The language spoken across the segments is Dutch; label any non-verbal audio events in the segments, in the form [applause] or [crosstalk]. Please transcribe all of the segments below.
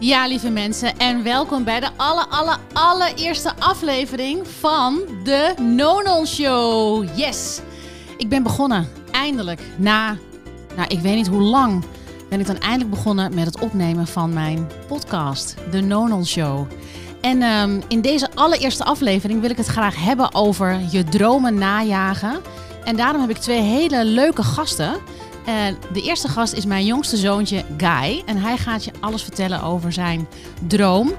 Ja, lieve mensen, en welkom bij de alle, alle, allereerste aflevering van de Nonon Show. Yes! Ik ben begonnen, eindelijk, na, nou, ik weet niet hoe lang, ben ik dan eindelijk begonnen met het opnemen van mijn podcast, de Nonon Show. En ehm, in deze allereerste aflevering wil ik het graag hebben over je dromen najagen. En daarom heb ik twee hele leuke gasten. En de eerste gast is mijn jongste zoontje Guy. En hij gaat je alles vertellen over zijn droom.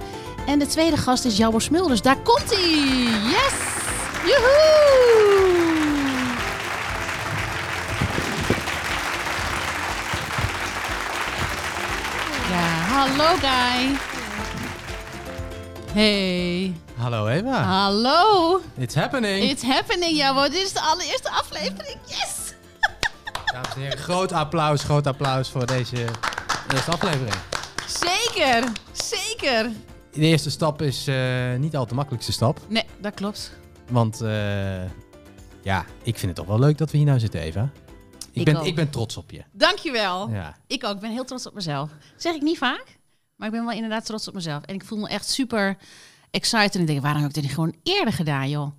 En de tweede gast is Jabber Smulders. Daar komt hij! Yes! Joehoe! Ja, hallo Guy. Hey. Hallo Eva. Hallo. It's happening. It's happening, ja, dit is de allereerste aflevering. Yes! Dames en heren, groot applaus, groot applaus voor deze eerste aflevering. Zeker, zeker. De eerste stap is eh, niet al de makkelijkste stap. Nee, dat klopt. Want eh, ja, ik vind het toch wel leuk dat we hier nou zitten, Eva. Ik, Ik ben, ook. ik ben trots op je. Dankjewel. Ja. Ik ook, ik ben heel trots op mezelf. zeg ik niet vaak, maar ik ben wel inderdaad trots op mezelf. En ik voel me echt super excited. En ik denk, waarom heb ik dit niet gewoon eerder gedaan, joh?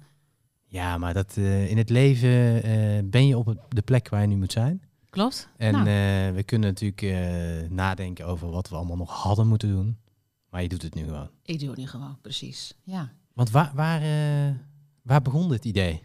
Ja, maar dat, eh, in het leven eh, ben je op de plek waar je nu moet zijn. Klopt? En Nou, eh, we kunnen natuurlijk nadenken over wat we allemaal nog hadden moeten doen. Maar je doet het nu gewoon. ik doe het nu gewoon, precies. Ja. Want waar, waar, waar begon dit idee?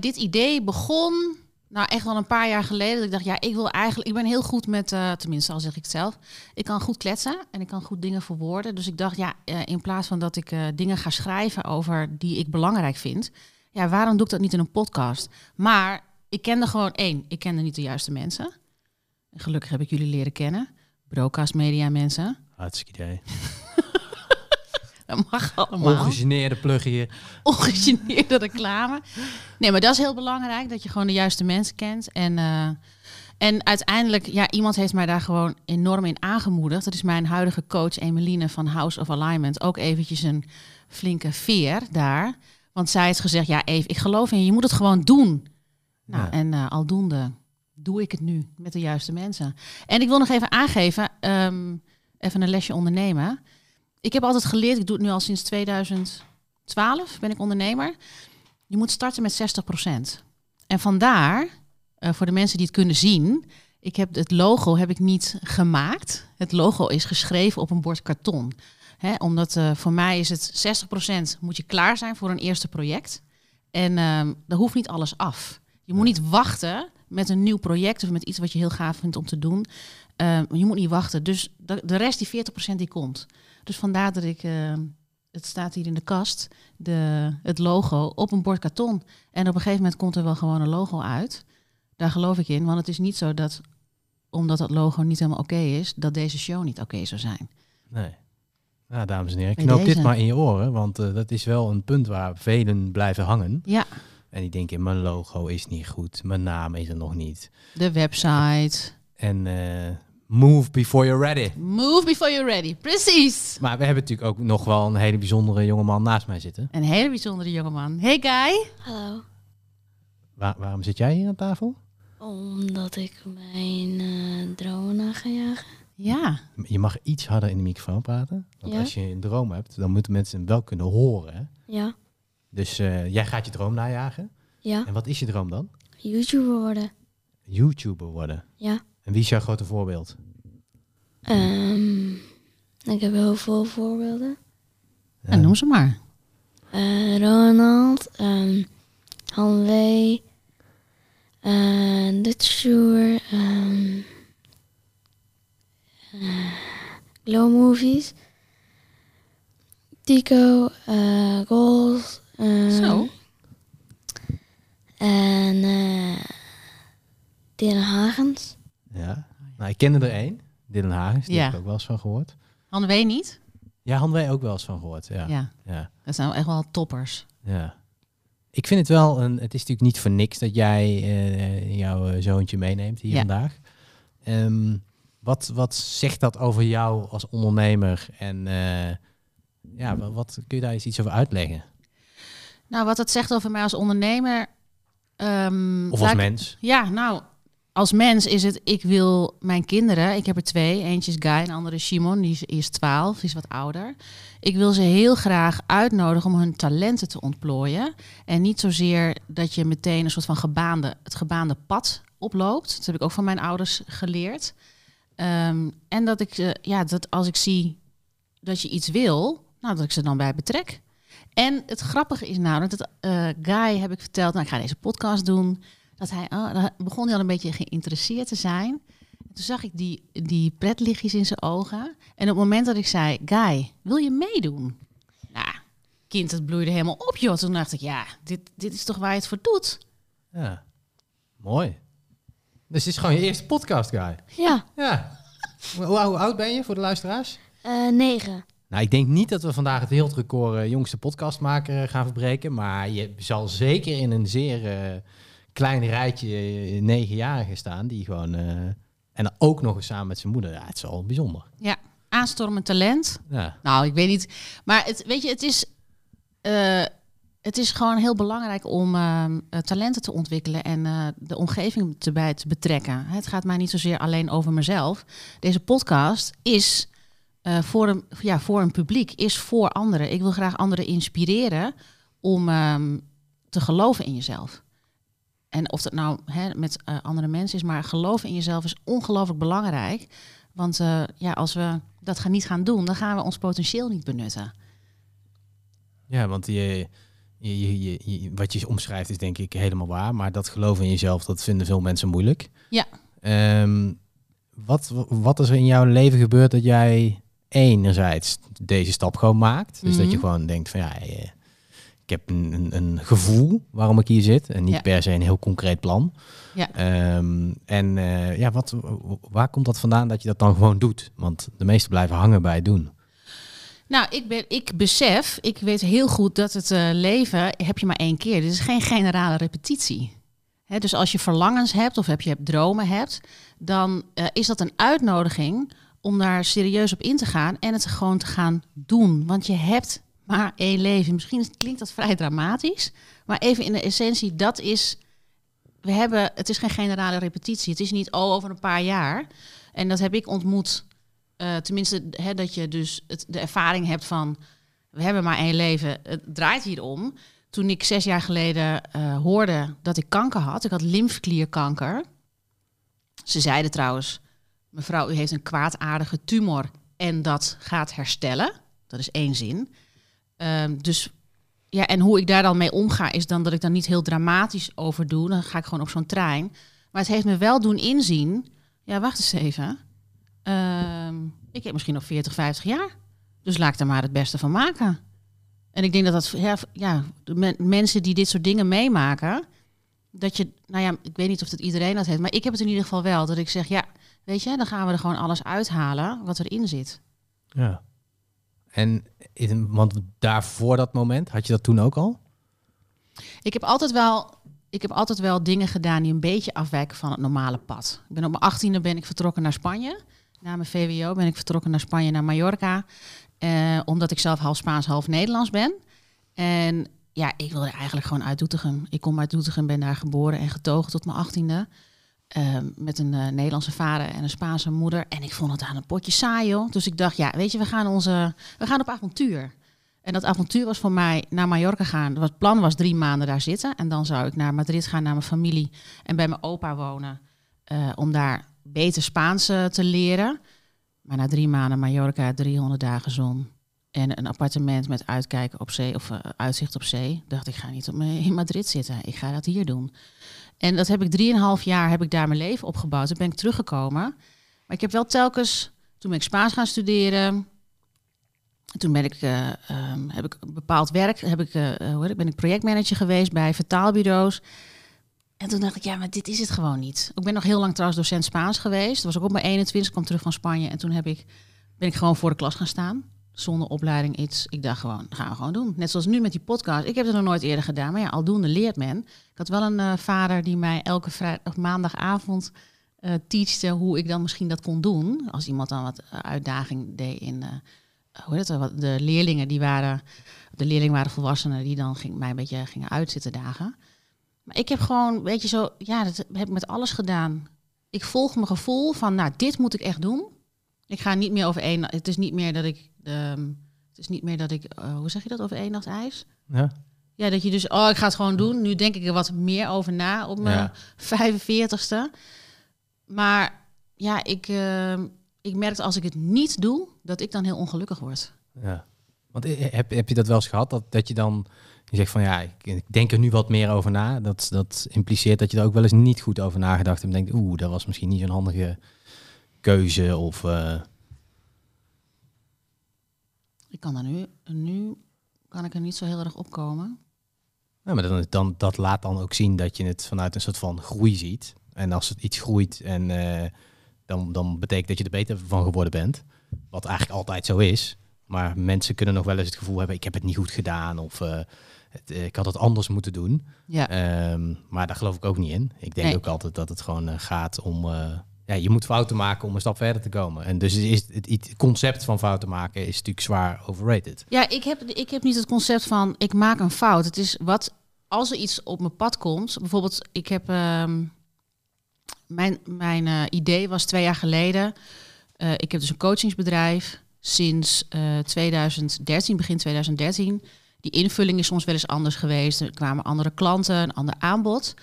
Dit idee begon, nou echt wel een paar jaar geleden. Dat ik dacht, ja, ik wil eigenlijk, ik ben heel goed met, tenminste al zeg ik het zelf, ik kan goed kletsen en ik kan goed dingen verwoorden. Dus ik dacht, ja, in plaats van dat ik dingen ga schrijven over die ik belangrijk vind, ja, waarom doe ik dat niet in een podcast? Maar ik kende gewoon één, ik kende niet de juiste mensen. En gelukkig heb ik jullie leren kennen. Broadcast media mensen. Hartstikke idee. [laughs] Dat mag allemaal. Ongegeneerde plug hier. ongegeneerde reclame. Nee, maar dat is heel belangrijk, dat je gewoon de juiste mensen kent. En, eh, en uiteindelijk, ja, iemand heeft mij daar gewoon enorm in aangemoedigd. Dat is mijn huidige coach Emeline van House of Alignment. Ook eventjes een flinke veer daar. Want zij heeft gezegd, ja Eve, ik geloof in je, je moet het gewoon doen. Nou, Ja. en eh, aldoende doe ik het nu met de juiste mensen. En ik wil nog even aangeven, ehm, even een lesje ondernemen. Ik heb altijd geleerd, ik doe het nu al sinds 2012, ben ik ondernemer. Je moet starten met 60%. En vandaar, eh, voor de mensen die het kunnen zien, ik heb het logo heb ik niet gemaakt. Het logo is geschreven op een bord karton. Hè, omdat eh, voor mij is het 60% moet je klaar zijn voor een eerste project. En ehm daar hoeft niet alles af. Je moet niet wachten met een nieuw project of met iets wat je heel gaaf vindt om te doen. Ehm, je moet niet wachten. Dus de, de rest, die 40% die komt. Dus vandaar dat ik, ehm, het staat hier in de kast, de, het logo op een bord karton. En op een gegeven moment komt er wel gewoon een logo uit. Daar geloof ik in, want het is niet zo dat, omdat dat logo niet helemaal oké is, dat deze show niet oké zou zijn. Nee. Nou, dames en heren, knoop deze. dit maar in je oren, want eh, dat is wel een punt waar velen blijven hangen. Ja, En die denken, mijn logo is niet goed, mijn naam is er nog niet. de website. En eh, move before you're ready. Move before you're ready. Precies. Maar we hebben natuurlijk ook nog wel een hele bijzondere jongeman naast mij zitten. Een hele bijzondere jongeman. Hey Guy. Hallo. Waar- waarom zit jij hier aan tafel? Omdat ik mijn eh, dromen na ga jagen. Ja, Je mag iets harder in de microfoon praten. Want Ja. als je een droom hebt, dan moeten mensen hem wel kunnen horen. Hè? Ja. Dus eh, jij gaat je droom najagen. Ja. En wat is je droom dan? YouTuber worden. YouTuber worden. Ja. En wie is jouw grote voorbeeld? Ehm, ik heb heel veel voorbeelden. en noem ze maar. Eh, Ronald. ehm Han Lee. eh, Dutch Movies. Tico. eh Goals. ehm, Zo. En eh Dylan Hagens. Ja. Nou, ik kende er één. Dylan Hagens, die Ja. heb ik ook wel eens van gehoord. Han weet niet. Ja, Han wij ook wel eens van gehoord. Ja. Ja. Ja. dat zijn wel echt wel toppers. ja. Ik vind het wel een. Het is natuurlijk niet voor niks dat jij eh, jouw eh, zoontje meeneemt hier Ja. vandaag. Ehm, wat, wat zegt dat over jou als ondernemer? En eh, ja, wat, wat kun je daar eens iets over uitleggen? Nou, wat dat zegt over mij als ondernemer. ehm, Of als ik- mens? Ja, nou, als mens is het, ik wil mijn kinderen, ik heb er twee, eentje is Guy en de andere is Simon, die is, is 12, die is wat ouder. Ik wil ze heel graag uitnodigen om hun talenten te ontplooien. En niet zozeer dat je meteen een soort van gebaande, het gebaande pad oploopt. Dat heb ik ook van mijn ouders geleerd. Ehm, en dat ik, eh, ja, dat als ik zie dat je iets wil, nou, dat ik ze dan bij betrek. En het grappige is namelijk dat eh, Guy heb ik verteld, nou, ik ga deze podcast doen. Dat hij, oh, begon hij al een beetje geïnteresseerd te zijn. En toen zag ik die, die pretlichtjes in zijn ogen. En op het moment dat ik zei, Guy, wil je meedoen? Nou, kind, het bloeide helemaal op, joh. Toen dacht ik, ja, dit, dit is toch waar je het voor doet? Ja, mooi. Dus dit is gewoon je eerste podcast, guy. Ja, Ja. Hoe, hoe oud ben je voor de luisteraars? eh, negen. Nou, ik denk niet dat we vandaag het wereldrecord eh, jongste podcastmaker eh, gaan verbreken. Maar je zal zeker in een zeer eh, klein rijtje negenjarigen staan. Die gewoon... eh, en dan ook nog eens samen met zijn moeder. Ja, het is wel bijzonder. Ja, aanstormend talent. Ja. Nou, ik weet niet. Maar het, weet je, het is, eh, het is gewoon heel belangrijk om ehm, eh, talenten te ontwikkelen en eh, de omgeving erbij te betrekken. Het gaat mij niet zozeer alleen over mezelf. Deze podcast is eh, voor, een, ja, voor een publiek, is voor anderen. Ik wil graag anderen inspireren om ehm, te geloven in jezelf. En of dat nou hè, met andere mensen is, maar geloven in jezelf is ongelooflijk belangrijk. Want ja, als we dat gaan niet gaan doen, dan gaan we ons potentieel niet benutten. Ja, want je, je, je, je- je- wat je omschrijft is denk ik helemaal waar. Maar dat geloven in jezelf, dat vinden veel mensen moeilijk. Ja. Ehm, wat, wat is er in jouw leven gebeurd dat jij enerzijds deze stap gewoon maakt? Dus dat je Mhm. gewoon denkt van ja, eh, ik heb een, een, een gevoel waarom ik hier zit. En niet Ja. per se een heel concreet plan. Ja. Ehm, en eh, ja, wat, waar komt dat vandaan dat je dat dan gewoon doet? Want de meesten blijven hangen bij het doen. Nou, ik, ben, ik besef, ik weet heel goed dat het eh, leven heb je maar één keer. Dit is geen generale repetitie. Dus als je verlangens hebt of heb je dromen hebt, dan eh, is dat een uitnodiging om daar serieus op in te gaan en het gewoon te gaan doen. Want je hebt maar één leven. Misschien klinkt dat vrij dramatisch, maar even in de essentie, dat is. We hebben, het is geen generale repetitie. Het is niet oh, over een paar jaar. En dat heb ik ontmoet. Eh, tenminste, hè, dat je dus het, de ervaring hebt van we hebben maar één leven. Het draait hier om. Toen ik zes jaar geleden eh, hoorde dat ik kanker had, ik had lymfklierkanker. Ze zeiden trouwens, mevrouw, u heeft een kwaadaardige tumor en dat gaat herstellen. Dat is één zin. Ehm, dus ja, en hoe ik daar dan mee omga, is dan dat ik dan niet heel dramatisch over doe. Dan ga ik gewoon op zo'n trein. Maar het heeft me wel doen inzien. Ja, wacht eens even. Ehm, ik heb misschien nog 40, 50 jaar. Dus laat ik er maar het beste van maken. En ik denk dat dat, ja, ja de men- mensen die dit soort dingen meemaken, dat je, nou ja, ik weet niet of dat iedereen dat heeft, maar ik heb het in ieder geval wel. Dat ik zeg, ja, weet je, dan gaan we er gewoon alles uithalen wat erin zit. Ja. En in, want daarvoor dat moment, had je dat toen ook al? Ik heb altijd wel, ik heb altijd wel dingen gedaan die een beetje afwijken van het normale pad. Ik ben op mijn achttiende ben ik vertrokken naar Spanje. Na mijn VWO ben ik vertrokken naar Spanje, naar Mallorca. Eh, omdat ik zelf half Spaans, half Nederlands ben. En ja, ik wilde eigenlijk gewoon uit Doetinchem. Ik kom uit Doetinchem, ben daar geboren en getogen tot mijn achttiende. Eh, met een eh, Nederlandse vader en een Spaanse moeder. En ik vond het aan een potje saai, joh. Dus ik dacht, ja, weet je, we gaan, onze, we gaan op avontuur. En dat avontuur was voor mij naar Mallorca gaan. Het plan was drie maanden daar zitten. En dan zou ik naar Madrid gaan, naar mijn familie. En bij mijn opa wonen. om daar beter Spaans eh, te leren. Maar na drie maanden Mallorca, 300 dagen zon. En een appartement met uitkijken op zee of eh, uitzicht op zee. Dacht ik ga niet op [laughs] in Madrid zitten. Ik ga dat hier doen. En dat heb ik drieënhalf jaar heb ik daar mijn leven opgebouwd. Toen ben ik teruggekomen. Maar ik heb wel telkens, toen ben ik Spaans gaan studeren. Toen ben ik, ehm, heb ik bepaald werk, heb ik, ben ik projectmanager geweest bij vertaalbureaus. En toen dacht ik, ja, maar dit is het gewoon niet. Ik ben nog heel lang trouwens docent Spaans geweest. Dat was ook op mijn 21, kwam terug van Spanje. En toen heb ik, ben ik gewoon voor de klas gaan staan. Zonder opleiding iets. Ik dacht gewoon, dat gaan we gewoon doen. Net zoals nu met die podcast. Ik heb het nog nooit eerder gedaan. Maar ja, aldoende leert men. Ik had wel een eh, vader die mij elke vrijdag, maandagavond eh teachte hoe ik dan misschien dat kon doen. Als iemand dan wat eh, uitdaging deed in... hoe heet wat- de leerlingen die waren, de leerlingen waren volwassenen die dan ging, mij een beetje gingen uitzitten dagen. Maar ik heb gewoon, weet je zo, ja, dat heb ik met alles gedaan. ik volg mijn gevoel van, nou, dit moet ik echt doen. Ik ga niet meer over één. Het is niet meer dat ik. ehm, het is niet meer dat ik. eh, hoe zeg je dat over één nacht ijs? Ja? Ja, dat je dus. Oh, ik ga het gewoon doen. Nu denk ik er wat meer over na op mijn Ja. 45ste. Maar ja, ik, ehm, ik merk als ik het niet doe, dat ik dan heel ongelukkig word. Ja. Want eh, heb, heb je dat wel eens gehad? Dat, dat je dan je zegt van ja, ik, ik denk er nu wat meer over na. Dat, dat impliceert dat je er ook wel eens niet goed over nagedacht hebt. En denkt, oeh, dat was misschien niet zo'n handige keuze. Of eh, Ik kan daar nu. Nu kan ik er niet zo heel erg opkomen. ja, maar dan, dan, dat laat dan ook zien dat je het vanuit een soort van groei ziet. En als het iets groeit, en, eh, dan, dan betekent dat je er beter van geworden bent. Wat eigenlijk altijd zo is. Maar mensen kunnen nog wel eens het gevoel hebben, ik heb het niet goed gedaan. Of eh, het, eh, ik had het anders moeten doen. Ja. Ehm, maar daar geloof ik ook niet in. Ik denk Nee. ook altijd dat het gewoon eh, gaat om... eh, ja, je moet fouten maken om een stap verder te komen. En dus is het, het concept van fouten maken is natuurlijk zwaar overrated. Ja, ik heb, ik heb niet het concept van ik maak een fout. Het is wat als er iets op mijn pad komt. Bijvoorbeeld, ik heb ehm, mijn, mijn idee was twee jaar geleden. ik heb dus een coachingsbedrijf sinds eh 2013, begin 2013. Die invulling is soms wel eens anders geweest. Er kwamen andere klanten, een ander aanbod.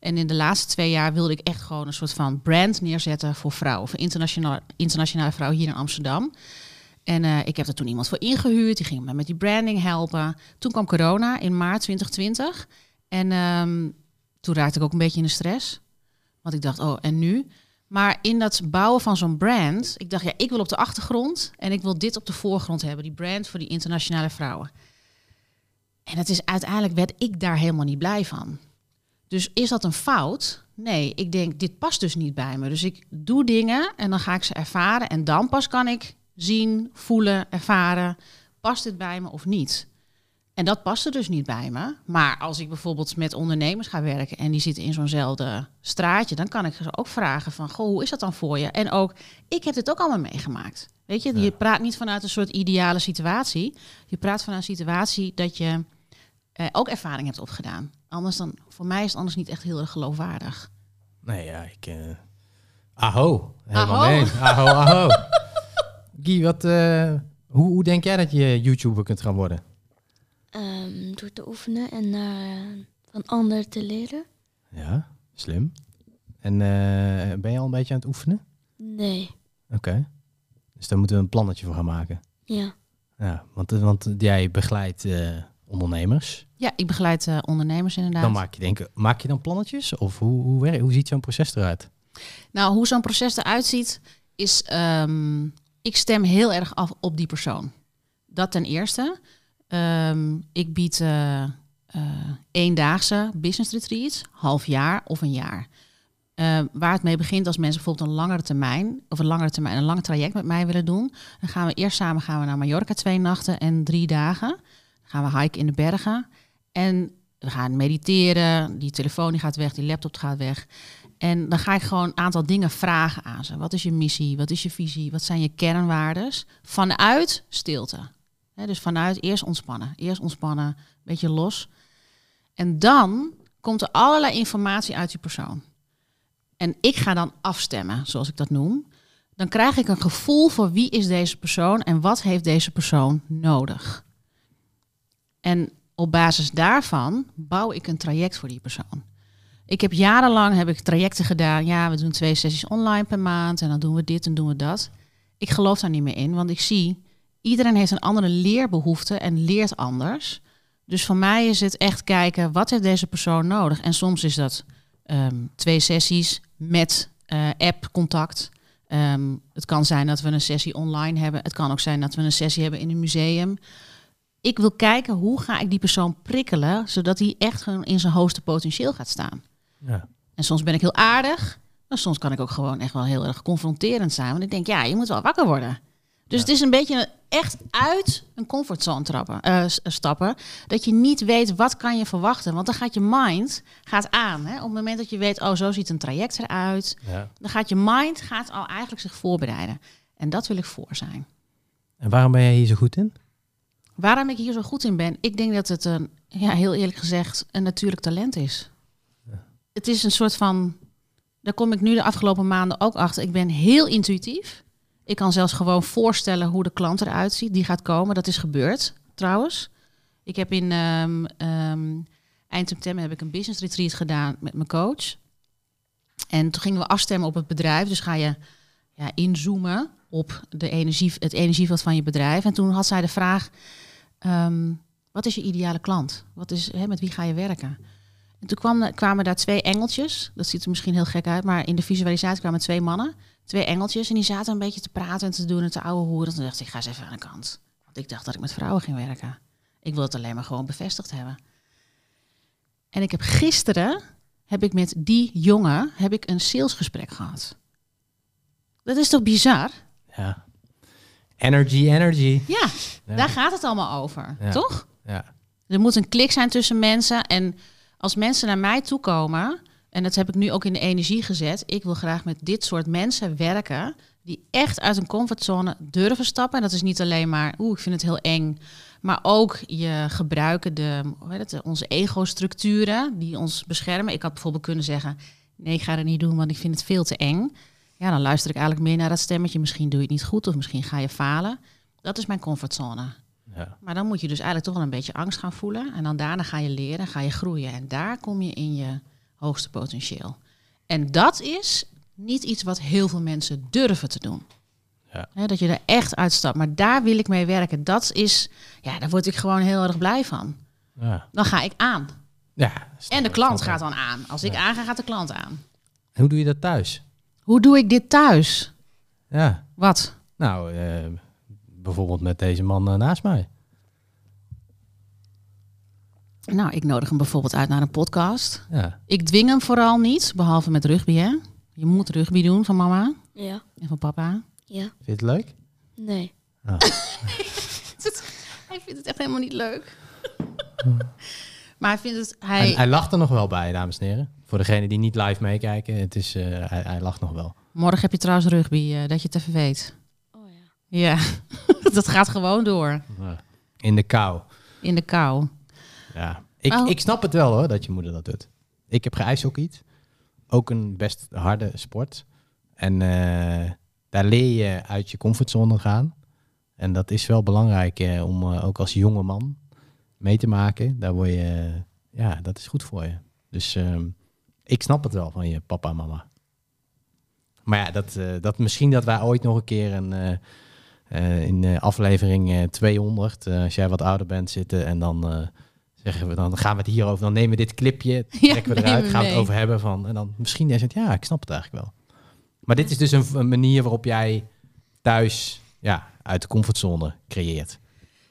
En in de laatste twee jaar wilde ik echt gewoon een soort van brand neerzetten voor vrouwen, voor internationale, internationale vrouwen hier in Amsterdam. En eh, ik heb er toen iemand voor ingehuurd. Die ging me met die branding helpen. Toen kwam corona in maart 2020. En ehm, toen raakte ik ook een beetje in de stress. Want ik dacht, oh, en nu? Maar in dat bouwen van zo'n brand, ik dacht, ja, ik wil op de achtergrond en ik wil dit op de voorgrond hebben. Die brand voor die internationale vrouwen. En het is uiteindelijk werd ik daar helemaal niet blij van. Dus is dat een fout? Nee, ik denk, dit past dus niet bij me. Dus ik doe dingen en dan ga ik ze ervaren. En dan pas kan ik zien, voelen, ervaren. Past dit bij me of niet? En dat paste dus niet bij me. Maar als ik bijvoorbeeld met ondernemers ga werken en die zitten in zo'nzelfde straatje, dan kan ik ze ook vragen van, goh, hoe is dat dan voor je? En ook, ik heb dit ook allemaal meegemaakt. Weet je, je praat niet vanuit een soort ideale situatie. Je praat vanuit een situatie dat je eh, ook ervaring hebt opgedaan. Anders dan, voor mij is het anders niet echt heel erg geloofwaardig. Nee, ja, ik... eh aho, helemaal Aho. mee. Aho, aho. [laughs] Guy, wat, eh, hoe, hoe denk jij dat je YouTuber kunt gaan worden? Ehm, door te oefenen en naar van anderen te leren. Ja, slim. En eh, ben je al een beetje aan het oefenen? Nee. Oké. Dus daar moeten we een plannetje voor gaan maken. Ja. Ja, want, want jij begeleidt eh, ondernemers. Ja, ik begeleid eh, ondernemers inderdaad. Dan maak je, denk, maak je dan plannetjes? Of hoe, hoe, hoe ziet zo'n proces eruit? Nou, hoe zo'n proces eruit ziet, is ehm, ik stem heel erg af op die persoon. Dat ten eerste. Ehm, ik bied eh, eendaagse business retreats, half jaar of een jaar. Ehm, waar het mee begint als mensen bijvoorbeeld een langere termijn of een langere termijn, een lang traject met mij willen doen, dan gaan we eerst samen gaan we naar Mallorca twee nachten en drie dagen. Gaan we hiken in de bergen en we gaan mediteren. Die telefoon die gaat weg, die laptop gaat weg. En dan ga ik gewoon een aantal dingen vragen aan ze. Wat is je missie? Wat is je visie? Wat zijn je kernwaardes? Vanuit stilte. Dus vanuit eerst ontspannen. Eerst ontspannen, een beetje los. En dan komt er allerlei informatie uit die persoon. En ik ga dan afstemmen, zoals ik dat noem. Dan krijg ik een gevoel voor wie is deze persoon en wat heeft deze persoon nodig. En op basis daarvan bouw ik een traject voor die persoon. Ik heb jarenlang heb ik trajecten gedaan. Ja, we doen twee sessies online per maand en dan doen we dit en doen we dat. Ik geloof daar niet meer in, want ik zie iedereen heeft een andere leerbehoefte en leert anders. Dus voor mij is het echt kijken wat heeft deze persoon nodig. En soms is dat ehm, twee sessies met eh, app-contact. Ehm, het kan zijn dat we een sessie online hebben. Het kan ook zijn dat we een sessie hebben in een museum. Ik wil kijken hoe ga ik die persoon prikkelen, zodat hij echt gewoon in zijn hoogste potentieel gaat staan. Ja. En soms ben ik heel aardig, maar soms kan ik ook gewoon echt wel heel erg confronterend zijn. Want ik denk, ja, je moet wel wakker worden. Dus Ja. het is een beetje echt uit een comfortzone trappen, eh, s- stappen. Dat je niet weet wat kan je verwachten. Want dan gaat je mind gaat aan. Hè? Op het moment dat je weet, oh, zo ziet een traject eruit. ja. Dan gaat je mind gaat al eigenlijk zich voorbereiden. En dat wil ik voor zijn. En waarom ben jij hier zo goed in? Waarom ik hier zo goed in ben? Ik denk dat het een, ja, heel eerlijk gezegd, een natuurlijk talent is. Het is een soort van, daar kom ik nu de afgelopen maanden ook achter. Ik ben heel intuïtief. Ik kan zelfs gewoon voorstellen hoe de klant eruit ziet. Die gaat komen. Dat is gebeurd, trouwens. Ik heb in ehm, ehm, eind september heb ik een business retreat gedaan met mijn coach. En toen gingen we afstemmen op het bedrijf. Dus ga je ja, inzoomen op de energie, het energieveld van je bedrijf. En toen had zij de vraag: ehm, wat is je ideale klant? Wat is, hè, met wie ga je werken? En toen kwam, kwamen daar twee engeltjes. Dat ziet er misschien heel gek uit, maar in de visualisatie kwamen twee mannen, twee engeltjes. En die zaten een beetje te praten en te doen en te ouwe hoeren. Toen dacht ik, ik ga eens even aan de kant. Want ik dacht dat ik met vrouwen ging werken. Ik wil het alleen maar gewoon bevestigd hebben. En ik heb gisteren, heb ik met die jongen, heb ik een salesgesprek gehad. Dat is toch bizar? Ja. Energy, energy. Ja, Ja. daar gaat het allemaal over, Ja. toch? Ja. Er moet een klik zijn tussen mensen. En als mensen naar mij toe komen, en dat heb ik nu ook in de energie gezet, ik wil graag met dit soort mensen werken die echt uit een comfortzone durven stappen. En dat is niet alleen maar, oeh, ik vind het heel eng, maar ook je gebruiken de, hoe heet het, onze ego-structuren die ons beschermen. Ik had bijvoorbeeld kunnen zeggen, nee, ik ga het niet doen, want ik vind het veel te eng. Ja, dan luister ik eigenlijk meer naar dat stemmetje. Misschien doe je het niet goed of misschien ga je falen. Dat is mijn comfortzone. Ja. Maar dan moet je dus eigenlijk toch wel een beetje angst gaan voelen. En dan daarna ga je leren, ga je groeien. En daar kom je in je hoogste potentieel. En dat is niet iets wat heel veel mensen durven te doen. Ja. Dat je er echt uitstapt. Maar daar wil ik mee werken. Dat is, ja, daar word ik gewoon heel erg blij van. Ja. Dan ga ik aan. ja En de klant gaat dan aan. Als ik aanga, gaat de klant aan. Hoe doe je dat thuis? Hoe doe ik dit thuis? Ja. Wat? Nou, eh, bijvoorbeeld met deze man eh, naast mij. Nou, ik nodig hem bijvoorbeeld uit naar een podcast. Ja. Ik dwing hem vooral niet, behalve met rugby, hè. Je moet rugby doen van mama Ja. en van papa. Ja. Vind je het leuk? Nee. [laughs] Hij vindt het echt helemaal niet leuk. maar hij vindt het... Hij, Hij, hij lacht er nog wel bij, dames en heren. Voor degenen die niet live meekijken, het is, eh, hij, hij lacht nog wel. Morgen heb je trouwens rugby, eh, dat je het even weet. Oh ja. Ja, [laughs] dat gaat gewoon door. Ja. In de kou. In de kou. Ja. Ik, Oh. ik snap het wel hoor, dat je moeder dat doet. Ik heb geijshockeyd. Ook een best harde sport. En eh, daar leer je uit je comfortzone gaan. En dat is wel belangrijk eh, om eh, ook als jonge man mee te maken. Daar word je, ja, dat is goed voor je. Dus ehm, ik snap het wel van je papa en mama. Maar ja, dat, eh, dat misschien dat wij ooit nog een keer een, eh, in aflevering eh, 200, eh, als jij wat ouder bent, zitten en dan zeggen we, dan gaan we het hierover, dan nemen we dit clipje, [laughs] Ja, trekken we eruit, gaan we het over hebben van, en dan misschien jij zegt, ja, ik snap het eigenlijk wel. Maar dit is dus een, een manier waarop jij thuis, ja, uit de comfortzone creëert.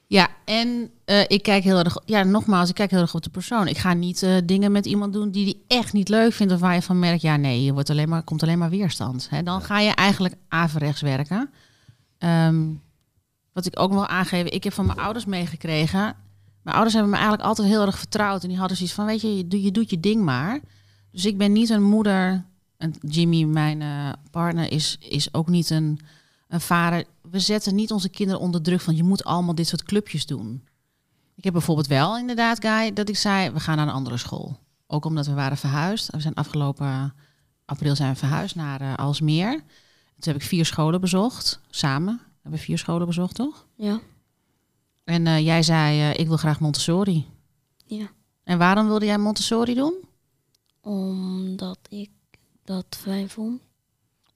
Ja, en eh, ik kijk heel erg... Ja, nogmaals, ik kijk heel erg op de persoon. Ik ga niet eh, dingen met iemand doen die die echt niet leuk vindt... of waar je van merkt, ja nee, je wordt alleen maar, komt alleen maar weerstand. Hè? Dan ga je eigenlijk averechts werken. Ehm, wat ik ook nog wil aangeven, ik heb van mijn ouders meegekregen... Mijn ouders hebben me eigenlijk altijd heel erg vertrouwd. En die hadden zoiets van, weet je, je, doet- je doet je ding maar. Dus ik ben niet een moeder... En Jimmy, mijn eh, partner, is, is ook niet een, een vader. We zetten niet onze kinderen onder druk van... je moet allemaal dit soort clubjes doen. Ik heb bijvoorbeeld wel inderdaad, Guy, dat ik zei... we gaan naar een andere school. Ook omdat we waren verhuisd. We zijn afgelopen april zijn we verhuisd naar eh, Alsmeer. Toen heb ik vier scholen bezocht, samen. We hebben vier scholen bezocht, toch? Ja. En eh, jij zei, eh, ik wil graag Montessori. Ja. En waarom wilde jij Montessori doen? Omdat ik dat fijn vond.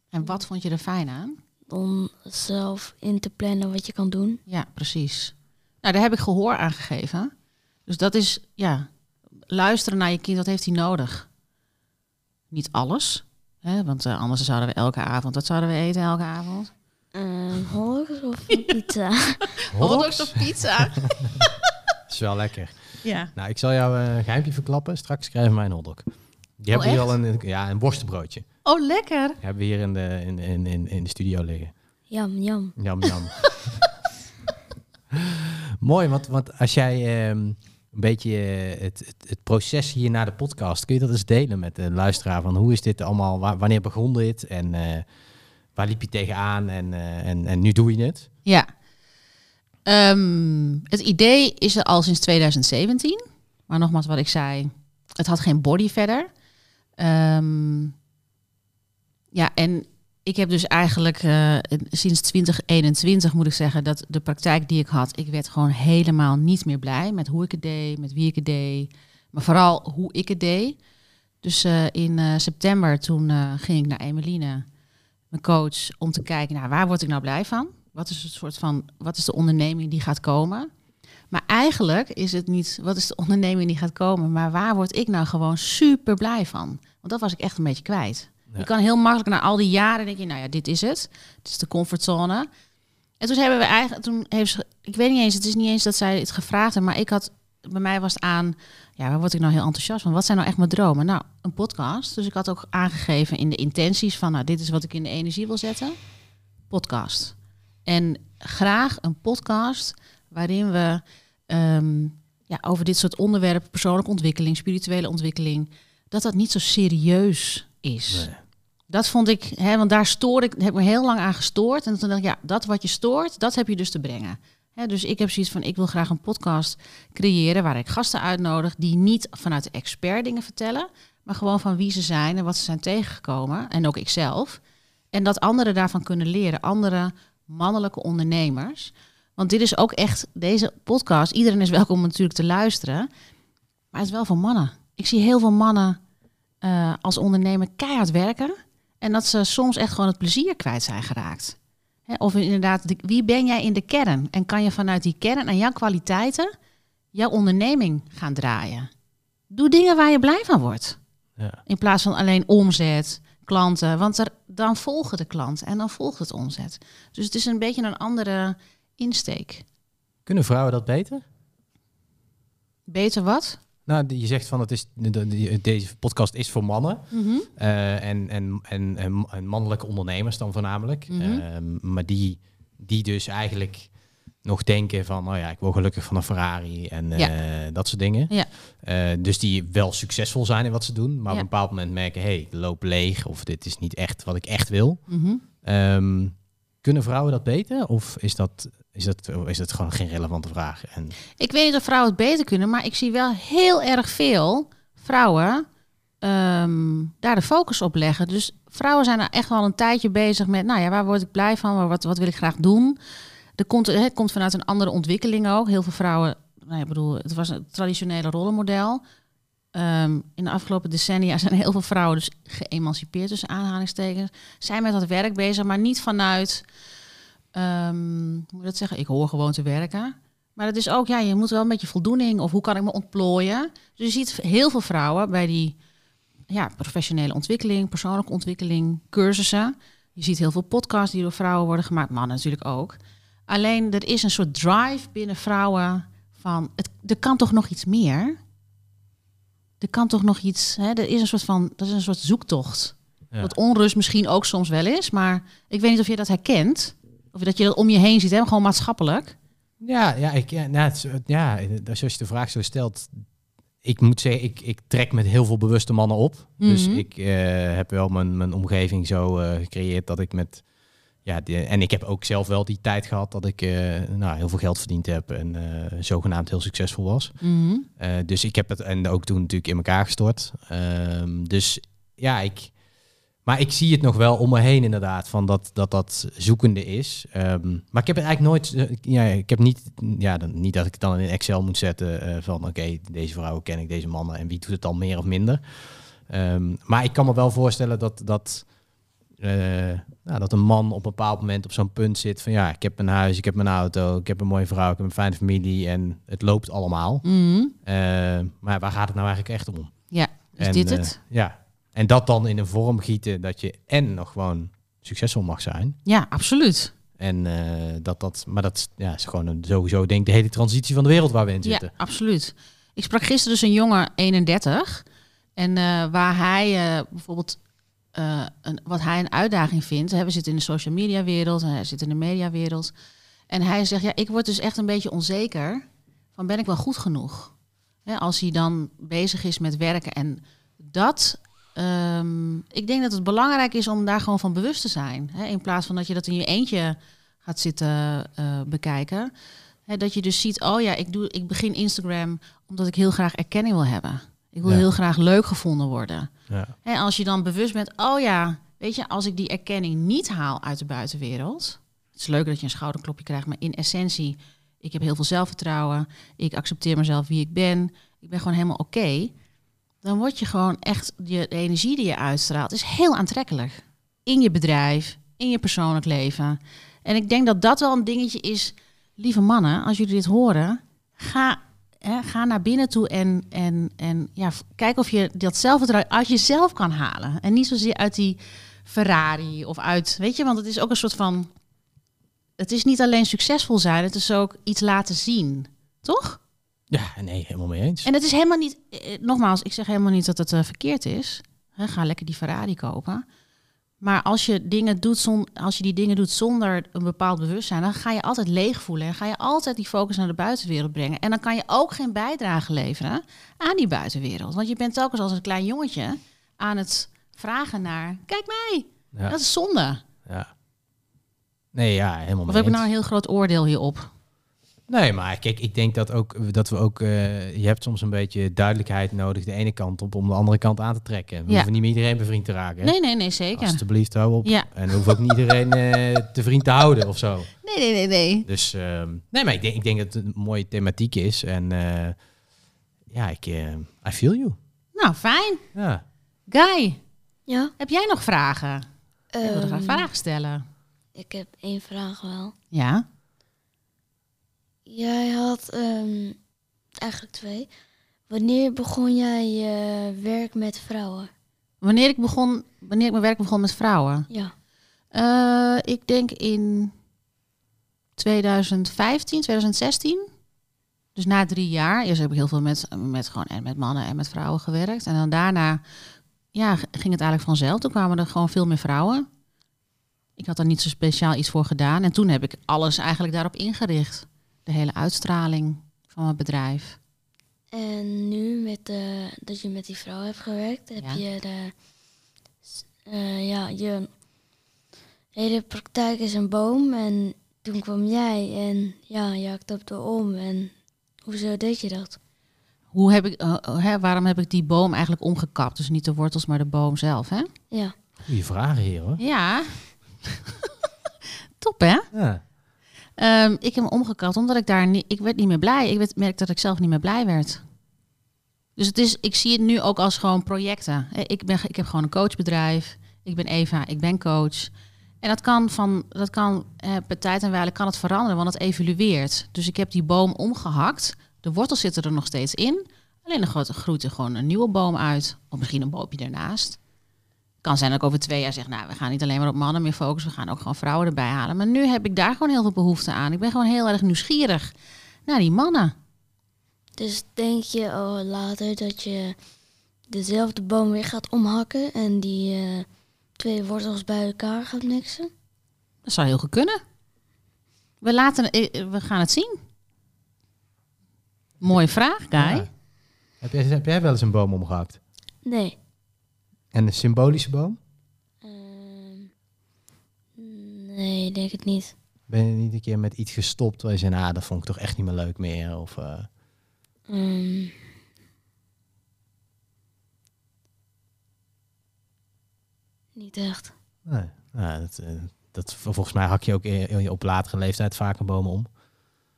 En wat vond je er fijn aan? Om zelf in te plannen wat je kan doen. Ja, precies. Nou, daar heb ik gehoor aan gegeven. Dus dat is, ja, luisteren naar je kind, wat heeft hij nodig? Niet alles, hè? want eh, anders zouden we elke avond, wat zouden we eten elke avond? Hotdogs of een [laughs] pizza? Hotdogs? of pizza? [laughs] is wel lekker. ja. Nou, ik zal jou eh, een verklappen. Straks krijgen we mij een hotdog. Die hebben Oh, hier al een, ja, een worstenbroodje. Oh, lekker. Die hebben we hier in de, in, in, in, in de studio liggen. Jam, jam. Jam, jam. [laughs] Mooi, want, want als jij ehm, een beetje eh, het, het, het proces hier naar de podcast, kun je dat eens delen met de luisteraar? Van hoe is dit allemaal, wa- wanneer begon dit en eh, waar liep je tegenaan en, eh, en, en nu doe je het? Ja. Ehm, het idee is er al sinds 2017. Maar nogmaals wat ik zei, het had geen body verder. Ehm, Ja, en ik heb dus eigenlijk eh, sinds 2021 moet ik zeggen dat de praktijk die ik had, ik werd gewoon helemaal niet meer blij met hoe ik het deed, met wie ik het deed, maar vooral hoe ik het deed. Dus eh, in eh, september toen ging ik naar Emeline, mijn coach, om te kijken naar waar word ik nou blij van? Wat is het soort van, wat is de onderneming die gaat komen? Maar eigenlijk is het niet, wat is de onderneming die gaat komen, maar waar word ik nou gewoon super blij van? Want dat was ik echt een beetje kwijt. Ja. Je kan heel makkelijk na al die jaren denk je, nou ja, dit is het. Het is de comfortzone. En toen hebben we eigenlijk, toen heeft ze, ik weet niet eens, het is niet eens dat zij het gevraagd hebben, maar ik had, bij mij was het aan, ja, waar word ik nou heel enthousiast van? Wat zijn nou echt mijn dromen? Nou, een podcast. Dus ik had ook aangegeven in de intenties van, nou, dit is wat ik in de energie wil zetten. Podcast. En graag een podcast waarin we ehm, ja, over dit soort onderwerpen, persoonlijke ontwikkeling, spirituele ontwikkeling, dat dat niet zo serieus is. Nee. Dat vond ik, hè, want daar stoor ik, heb ik me heel lang aan gestoord. En toen dacht ik, ja, dat wat je stoort, dat heb je dus te brengen. Hè, dus ik heb zoiets van, ik wil graag een podcast creëren waar ik gasten uitnodig die niet vanuit de expert dingen vertellen, maar gewoon van wie ze zijn en wat ze zijn tegengekomen. En ook ikzelf. En dat anderen daarvan kunnen leren, andere mannelijke ondernemers. Want dit is ook echt, deze podcast, iedereen is welkom om natuurlijk te luisteren. Maar het is wel voor mannen. Ik zie heel veel mannen eh, als ondernemer keihard werken. En dat ze soms echt gewoon het plezier kwijt zijn geraakt. Hè, of inderdaad, de- wie ben jij in de kern? En kan je vanuit die kern en jouw kwaliteiten jouw onderneming gaan draaien? Doe dingen waar je blij van wordt. Ja. In plaats van alleen omzet, klanten. Want er, dan volgen de klanten en dan volgt het omzet. Dus het is een beetje een andere insteek. Kunnen vrouwen dat beter? Beter wat? Nou, die- je zegt van het is, deze podcast is voor mannen. eh, en, en, en, en, en mannelijke ondernemers dan voornamelijk. Mhm. Ehm, maar die, die dus eigenlijk nog denken van, oh ja, ik wil gelukkig van een Ferrari en Ja. eh, dat soort dingen. Ja. Eh, dus die wel succesvol zijn in wat ze doen, maar Ja. op een bepaald moment merken, hé, hey, ik loop leeg of dit is niet echt wat ik echt wil. Mhm. Ehm, kunnen vrouwen dat beter of is dat, is dat, is dat gewoon geen relevante vraag? En, Ik weet of vrouwen het beter kunnen, maar ik zie wel heel erg veel vrouwen ehm, daar de focus op leggen. Dus vrouwen zijn er echt wel een tijdje bezig met, nou ja, waar word ik blij van? Wat, wat wil ik graag doen? Er komt, het komt vanuit een andere ontwikkeling ook. Heel veel vrouwen, nou ik bedoel, het was een traditionele rollenmodel. Ehm, in de afgelopen decennia zijn heel veel vrouwen dus geëmancipeerd tussen aanhalingstekens. Zijn met dat werk bezig, maar niet vanuit, ehm, hoe moet je dat zeggen? Ik hoor gewoon te werken. Maar het is ook, ja, je moet wel een beetje voldoening of hoe kan ik me ontplooien. Dus je ziet heel veel vrouwen bij die ja, professionele ontwikkeling, persoonlijke ontwikkeling, cursussen. Je ziet heel veel podcasts die door vrouwen worden gemaakt, mannen natuurlijk ook. Alleen er is een soort drive binnen vrouwen van, het, er kan toch nog iets meer? Er kan toch nog iets, hè? er is een soort van, dat is een soort zoektocht. ja. Wat onrust misschien ook soms wel is, maar ik weet niet of je dat herkent. Of dat je dat om je heen ziet, hè? gewoon maatschappelijk. Ja, ja, ik, ja, nou, het, ja, als je de vraag zo stelt, ik moet zeggen, ik, ik trek met heel veel bewuste mannen op. Dus Mhm. ik eh, heb wel mijn, mijn omgeving zo eh, gecreëerd dat ik met, ja, die, en ik heb ook zelf wel die tijd gehad dat ik eh, nou, heel veel geld verdiend heb en eh, zogenaamd heel succesvol was. Mhm. Eh, dus ik heb het en ook toen natuurlijk in elkaar gestort. Ehm, dus ja, ik. Maar ik zie het nog wel om me heen inderdaad, van dat dat, dat zoekende is. Ehm, maar ik heb het eigenlijk nooit, ja, ik heb niet, ja, dan, niet dat ik het dan in Excel moet zetten van oké, deze vrouwen ken ik, deze mannen en wie doet het dan meer of minder. Ehm, maar ik kan me wel voorstellen dat, dat, eh, nou, dat een man op een bepaald moment op zo'n punt zit van ja, ik heb een huis, ik heb mijn auto, ik heb een mooie vrouw, ik heb een fijne familie en het loopt allemaal. Mhm. Eh, maar waar gaat het nou eigenlijk echt om? Ja, is En, dit eh, het? ja. En dat dan in een vorm gieten dat je en nog gewoon succesvol mag zijn. Ja, absoluut. En dat dat, maar dat is- ja, is gewoon een, sowieso denk ik de hele transitie van de wereld waar we in zitten. Ja, absoluut. Ik sprak gisteren dus een jongen, 31. En waar hij bijvoorbeeld, eh, wat hij een uitdaging vindt. We zitten in de social media wereld, hij zit in de mediawereld. En hij zegt, ja, ik word dus echt een beetje onzeker. Van ben ik wel goed genoeg? Als hij dan bezig is met werken. En dat, ehm, ik denk dat het belangrijk is om daar gewoon van bewust te zijn. Hè, in plaats van dat je dat in je eentje gaat zitten eh, bekijken. Hè, dat je dus ziet, oh ja, ik, doe, ik begin Instagram omdat ik heel graag erkenning wil hebben. Ik wil Ja. heel graag leuk gevonden worden. Ja. En als je dan bewust bent, oh ja, weet je, als ik die erkenning niet haal uit de buitenwereld. Het is leuk dat je een schouderklopje krijgt, maar in essentie, ik heb heel veel zelfvertrouwen. Ik accepteer mezelf wie ik ben. Ik ben gewoon helemaal oké. dan word je gewoon echt, de energie die je uitstraalt, is heel aantrekkelijk. In je bedrijf, in je persoonlijk leven. En ik denk dat dat wel een dingetje is. Lieve mannen, als jullie dit horen, ga, ga naar binnen toe en, en, en ja, kijk of je dat zelfvertrouwen uit jezelf kan halen. En niet zozeer uit die Ferrari of uit, weet je, want het is ook een soort van. Het is niet alleen succesvol zijn, het is ook iets laten zien. Toch? Ja, nee, helemaal mee eens. En het is helemaal niet, eh, nogmaals, ik zeg helemaal niet dat het eh, verkeerd is. Ga lekker die Ferrari kopen. Maar als je, dingen doet zon, als je die dingen doet zonder een bepaald bewustzijn, dan ga je altijd leeg voelen. En ga je altijd die focus naar de buitenwereld brengen. En dan kan je ook geen bijdrage leveren aan die buitenwereld. Want je bent telkens als een klein jongetje aan het vragen naar, kijk mij, Ja, dat is zonde. ja. Nee, ja, helemaal Of mee heb ik eens. nou een heel groot oordeel hierop? Nee, maar kijk, ik denk dat, ook, dat we ook... eh, je hebt soms een beetje duidelijkheid nodig de ene kant op om de andere kant aan te trekken. We Ja. hoeven niet met iedereen bevriend te raken. hè? Nee, nee, nee, zeker. Alsjeblieft, hou op. Ja. En we hoeven ook niet iedereen eh, te vriend te houden of zo. Nee, nee, nee, nee. Dus ehm, nee, maar ik denk, ik denk dat het een mooie thematiek is. En eh, ja, ik, eh, I feel you. Nou, fijn. Ja. Ja. Guy, heb jij nog vragen? ik wilde graag Ehm, vragen stellen. ik heb één vraag wel. Ja. Jij had ehm, eigenlijk twee. Wanneer begon jij je werk met vrouwen? Wanneer ik begon, wanneer ik mijn werk begon met vrouwen. Ja. Eh, ik denk in 2015, 2016. Dus na drie jaar. Eerst heb ik heel veel met, met, gewoon, en met mannen en met vrouwen gewerkt. En dan daarna ja, ging het eigenlijk vanzelf. Toen kwamen er gewoon veel meer vrouwen. Ik had er niet zo speciaal iets voor gedaan. En toen heb ik alles eigenlijk daarop ingericht. De hele uitstraling van mijn bedrijf. En nu met de, dat je met die vrouw hebt gewerkt, heb Ja. je de, eh, ja, je hele praktijk is een boom en toen kwam jij en ja, je hakte om en hoezo deed je dat? Hoe heb ik, eh, hè, waarom heb ik die boom eigenlijk omgekapt? Dus niet de wortels, maar de boom zelf, hè? Ja, Goeie vragen hier hoor. Ja. [laughs] Top, hè? Ja. Ehm, ik heb hem omgekapt omdat ik daar niet... Ik werd niet meer blij. Ik werd, merkte dat ik zelf niet meer blij werd. Dus het is, ik zie het nu ook als gewoon projecten. Eh, Ik, ben, ik heb gewoon een coachbedrijf. Ik ben Eva, ik ben coach. En dat kan van, dat kan eh, per tijd en wijle kan het veranderen, want het evolueert. Dus ik heb die boom omgehakt. De wortels zitten er nog steeds in. Alleen groeit- groeit er gewoon een nieuwe boom uit. Of misschien een boompje ernaast. Kan zijn dat ik over twee jaar zeg, nou, we gaan niet alleen maar op mannen meer focussen, we gaan ook gewoon vrouwen erbij halen. Maar nu heb ik daar gewoon heel veel behoefte aan. Ik ben gewoon heel erg nieuwsgierig naar die mannen. dus denk je oh, later dat je dezelfde boom weer gaat omhakken en die eh, twee wortels bij elkaar gaat mixen? Dat zou heel goed kunnen. We, laten, eh, we gaan het zien. Mooie vraag, Guy. Ja. Heb, jij, heb jij wel eens een boom omgehakt? Nee. En een symbolische boom? Ehm, nee, ik denk het niet. Ben je niet een keer met iets gestopt waar je zei, nou, dat vond ik toch echt niet meer leuk meer? Of, eh, Ehm, niet echt. nee. Nou, dat, eh, dat, volgens mij hak je ook in- op latere leeftijd vaak een boom om.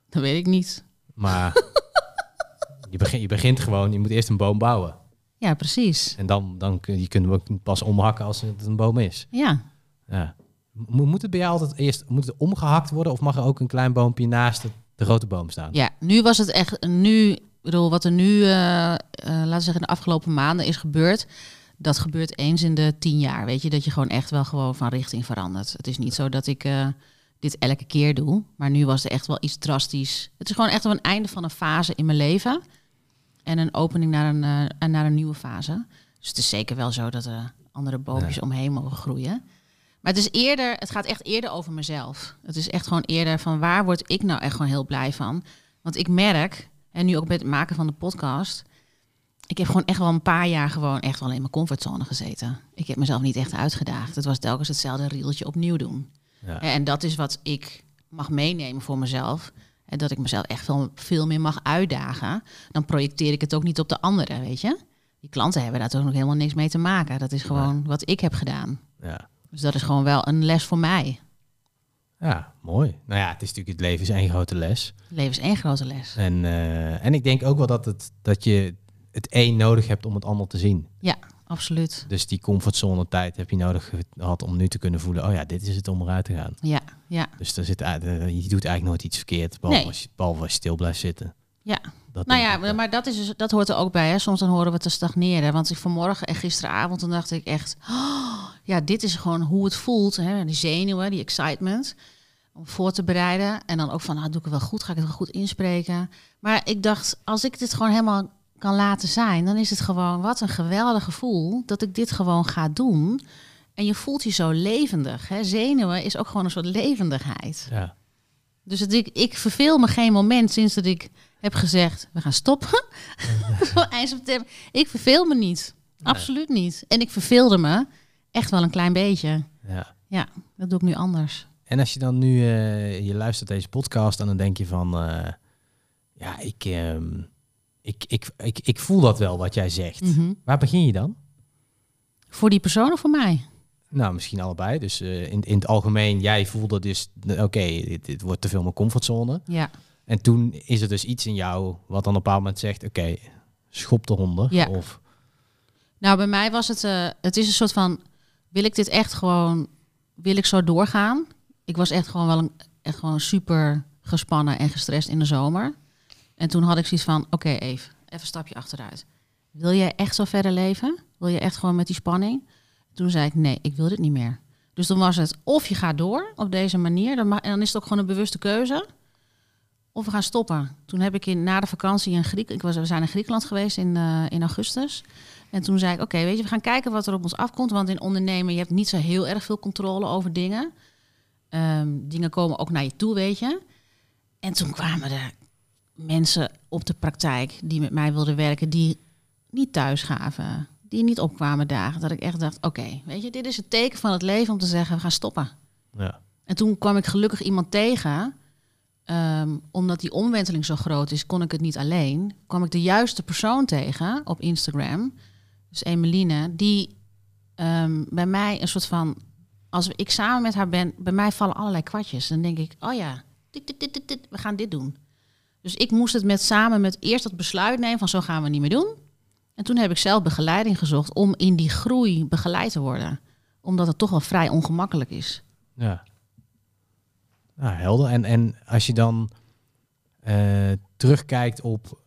Dat weet ik niet. Maar [laughs] je, begint, je begint gewoon, je moet eerst een boom bouwen. Ja, precies. En dan, dan kun je kunnen we pas omhakken als het een boom is. Ja. Ja. Mo- moet het bij jou altijd eerst moet het omgehakt worden of mag er ook een klein boompje naast de, de grote boom staan? ja, nu was het echt... Nu, ik bedoel, wat er nu, eh, eh, laten we zeggen, in de afgelopen maanden is gebeurd... Dat gebeurt eens in de tien jaar, weet je. Dat je gewoon echt wel gewoon van richting verandert. Het is niet zo dat ik eh, dit elke keer doe. Maar nu was er echt wel iets drastisch. Het is gewoon echt wel een einde van een fase in mijn leven. En een opening naar een, eh, naar een nieuwe fase. Dus het is zeker wel zo dat er andere boompjes Ja. omheen mogen groeien. Maar het is eerder, het gaat echt eerder over mezelf. Het is echt gewoon eerder van waar word ik nou echt gewoon heel blij van. Want ik merk, en nu ook met het maken van de podcast. Ik heb gewoon echt wel een paar jaar gewoon echt wel in mijn comfortzone gezeten. Ik heb mezelf niet echt uitgedaagd. Het was telkens hetzelfde rieltje opnieuw doen. Ja. En dat is wat ik mag meenemen voor mezelf. En dat ik mezelf echt veel, veel meer mag uitdagen. Dan projecteer ik het ook niet op de anderen, weet je. Die klanten hebben daar toch nog helemaal niks mee te maken. Dat is gewoon wat ik heb gedaan. Ja. Dus dat is gewoon wel een les voor mij. Ja, mooi. Nou ja, het is natuurlijk, het leven is één grote les. Het leven is één grote les. En, eh, en ik denk ook wel dat, het, dat je het een nodig hebt om het ander te zien. Absoluut. Dus die comfortzone tijd heb je nodig gehad om nu te kunnen voelen, oh ja, dit is het om eruit te gaan. Ja, ja, Dus er zit, je doet eigenlijk nooit iets verkeerd, behalve, Nee. als, je, behalve als je stil blijft zitten. ja. Dat Nou ja, maar dat, is dus, dat hoort er ook bij. Hè. Soms dan horen we te stagneren. Want ik vanmorgen en gisteravond dacht ik echt... "Oh, [gasps] ja, dit is gewoon hoe het voelt. Hè. Die zenuwen, die excitement. Om voor te bereiden. En dan ook van, nou, doe ik het wel goed? Ga ik het wel goed inspreken? Maar ik dacht, als ik dit gewoon helemaal kan laten zijn... dan is het gewoon, wat een geweldig gevoel... dat ik dit gewoon ga doen. En je voelt je zo levendig. Hè. Zenuwen is ook gewoon een soort levendigheid. Ja. Dus het, ik, ik verveel me geen moment sinds dat ik heb gezegd, we gaan stoppen. [laughs] Eind september. Ik verveel me niet. Absoluut niet. En ik verveelde me echt wel een klein beetje. ja. Dat doe ik nu anders. En als je dan nu, eh, je luistert deze podcast en dan denk je van, eh, ja, ik, ehm, ik, ik, ik, ik voel dat wel wat jij zegt. Mhm. Waar begin je dan? Voor die persoon of voor mij? Nou, misschien allebei. Dus eh, in, in het algemeen, jij voelde dus, oké, dit, dit wordt te veel mijn comfortzone. Ja. En toen is er dus iets in jou wat dan op een bepaald moment zegt, oké, schop de honden. Ja. Of, Nou, bij mij was het, eh, het is een soort van, wil ik dit echt gewoon, wil ik zo doorgaan? Ik was echt gewoon wel een, echt gewoon super gespannen en gestrest in de zomer. En toen had ik zoiets van, oké Eve, even een stapje achteruit. Wil jij echt zo verder leven? Wil je echt gewoon met die spanning? Toen zei ik, nee, ik wil dit niet meer. Dus toen was het, of je gaat door op deze manier, dan, en dan is het ook gewoon een bewuste keuze. Of we gaan stoppen. Toen heb ik in, na de vakantie in Griek, ik was, we zijn in Griekenland geweest in, eh, in augustus. En toen zei ik, oké, weet je, we gaan kijken wat er op ons afkomt. Want in ondernemen, je hebt niet zo heel erg veel controle over dingen. Ehm, dingen komen ook naar je toe, weet je. En toen kwamen er mensen op de praktijk die met mij wilden werken, die niet thuis gaven, die niet opkwamen dagen. Dat ik echt dacht, oké, weet je, dit is het teken van het leven om te zeggen, we gaan stoppen. ja. En toen kwam ik gelukkig iemand tegen. Ehm, omdat die omwenteling zo groot is, kon ik het niet alleen. Kwam ik de juiste persoon tegen op Instagram. Dus Emeline, die ehm, bij mij een soort van... Als ik samen met haar ben, bij mij vallen allerlei kwartjes. Dan denk ik, oh ja, dit, dit, dit, dit, dit, we gaan dit doen. Dus ik moest het met samen met eerst dat besluit nemen van zo gaan we niet meer doen. En toen heb ik zelf begeleiding gezocht om in die groei begeleid te worden. Omdat het toch wel vrij ongemakkelijk is. Ja. Nou, helder. En, en als je dan eh, terugkijkt op...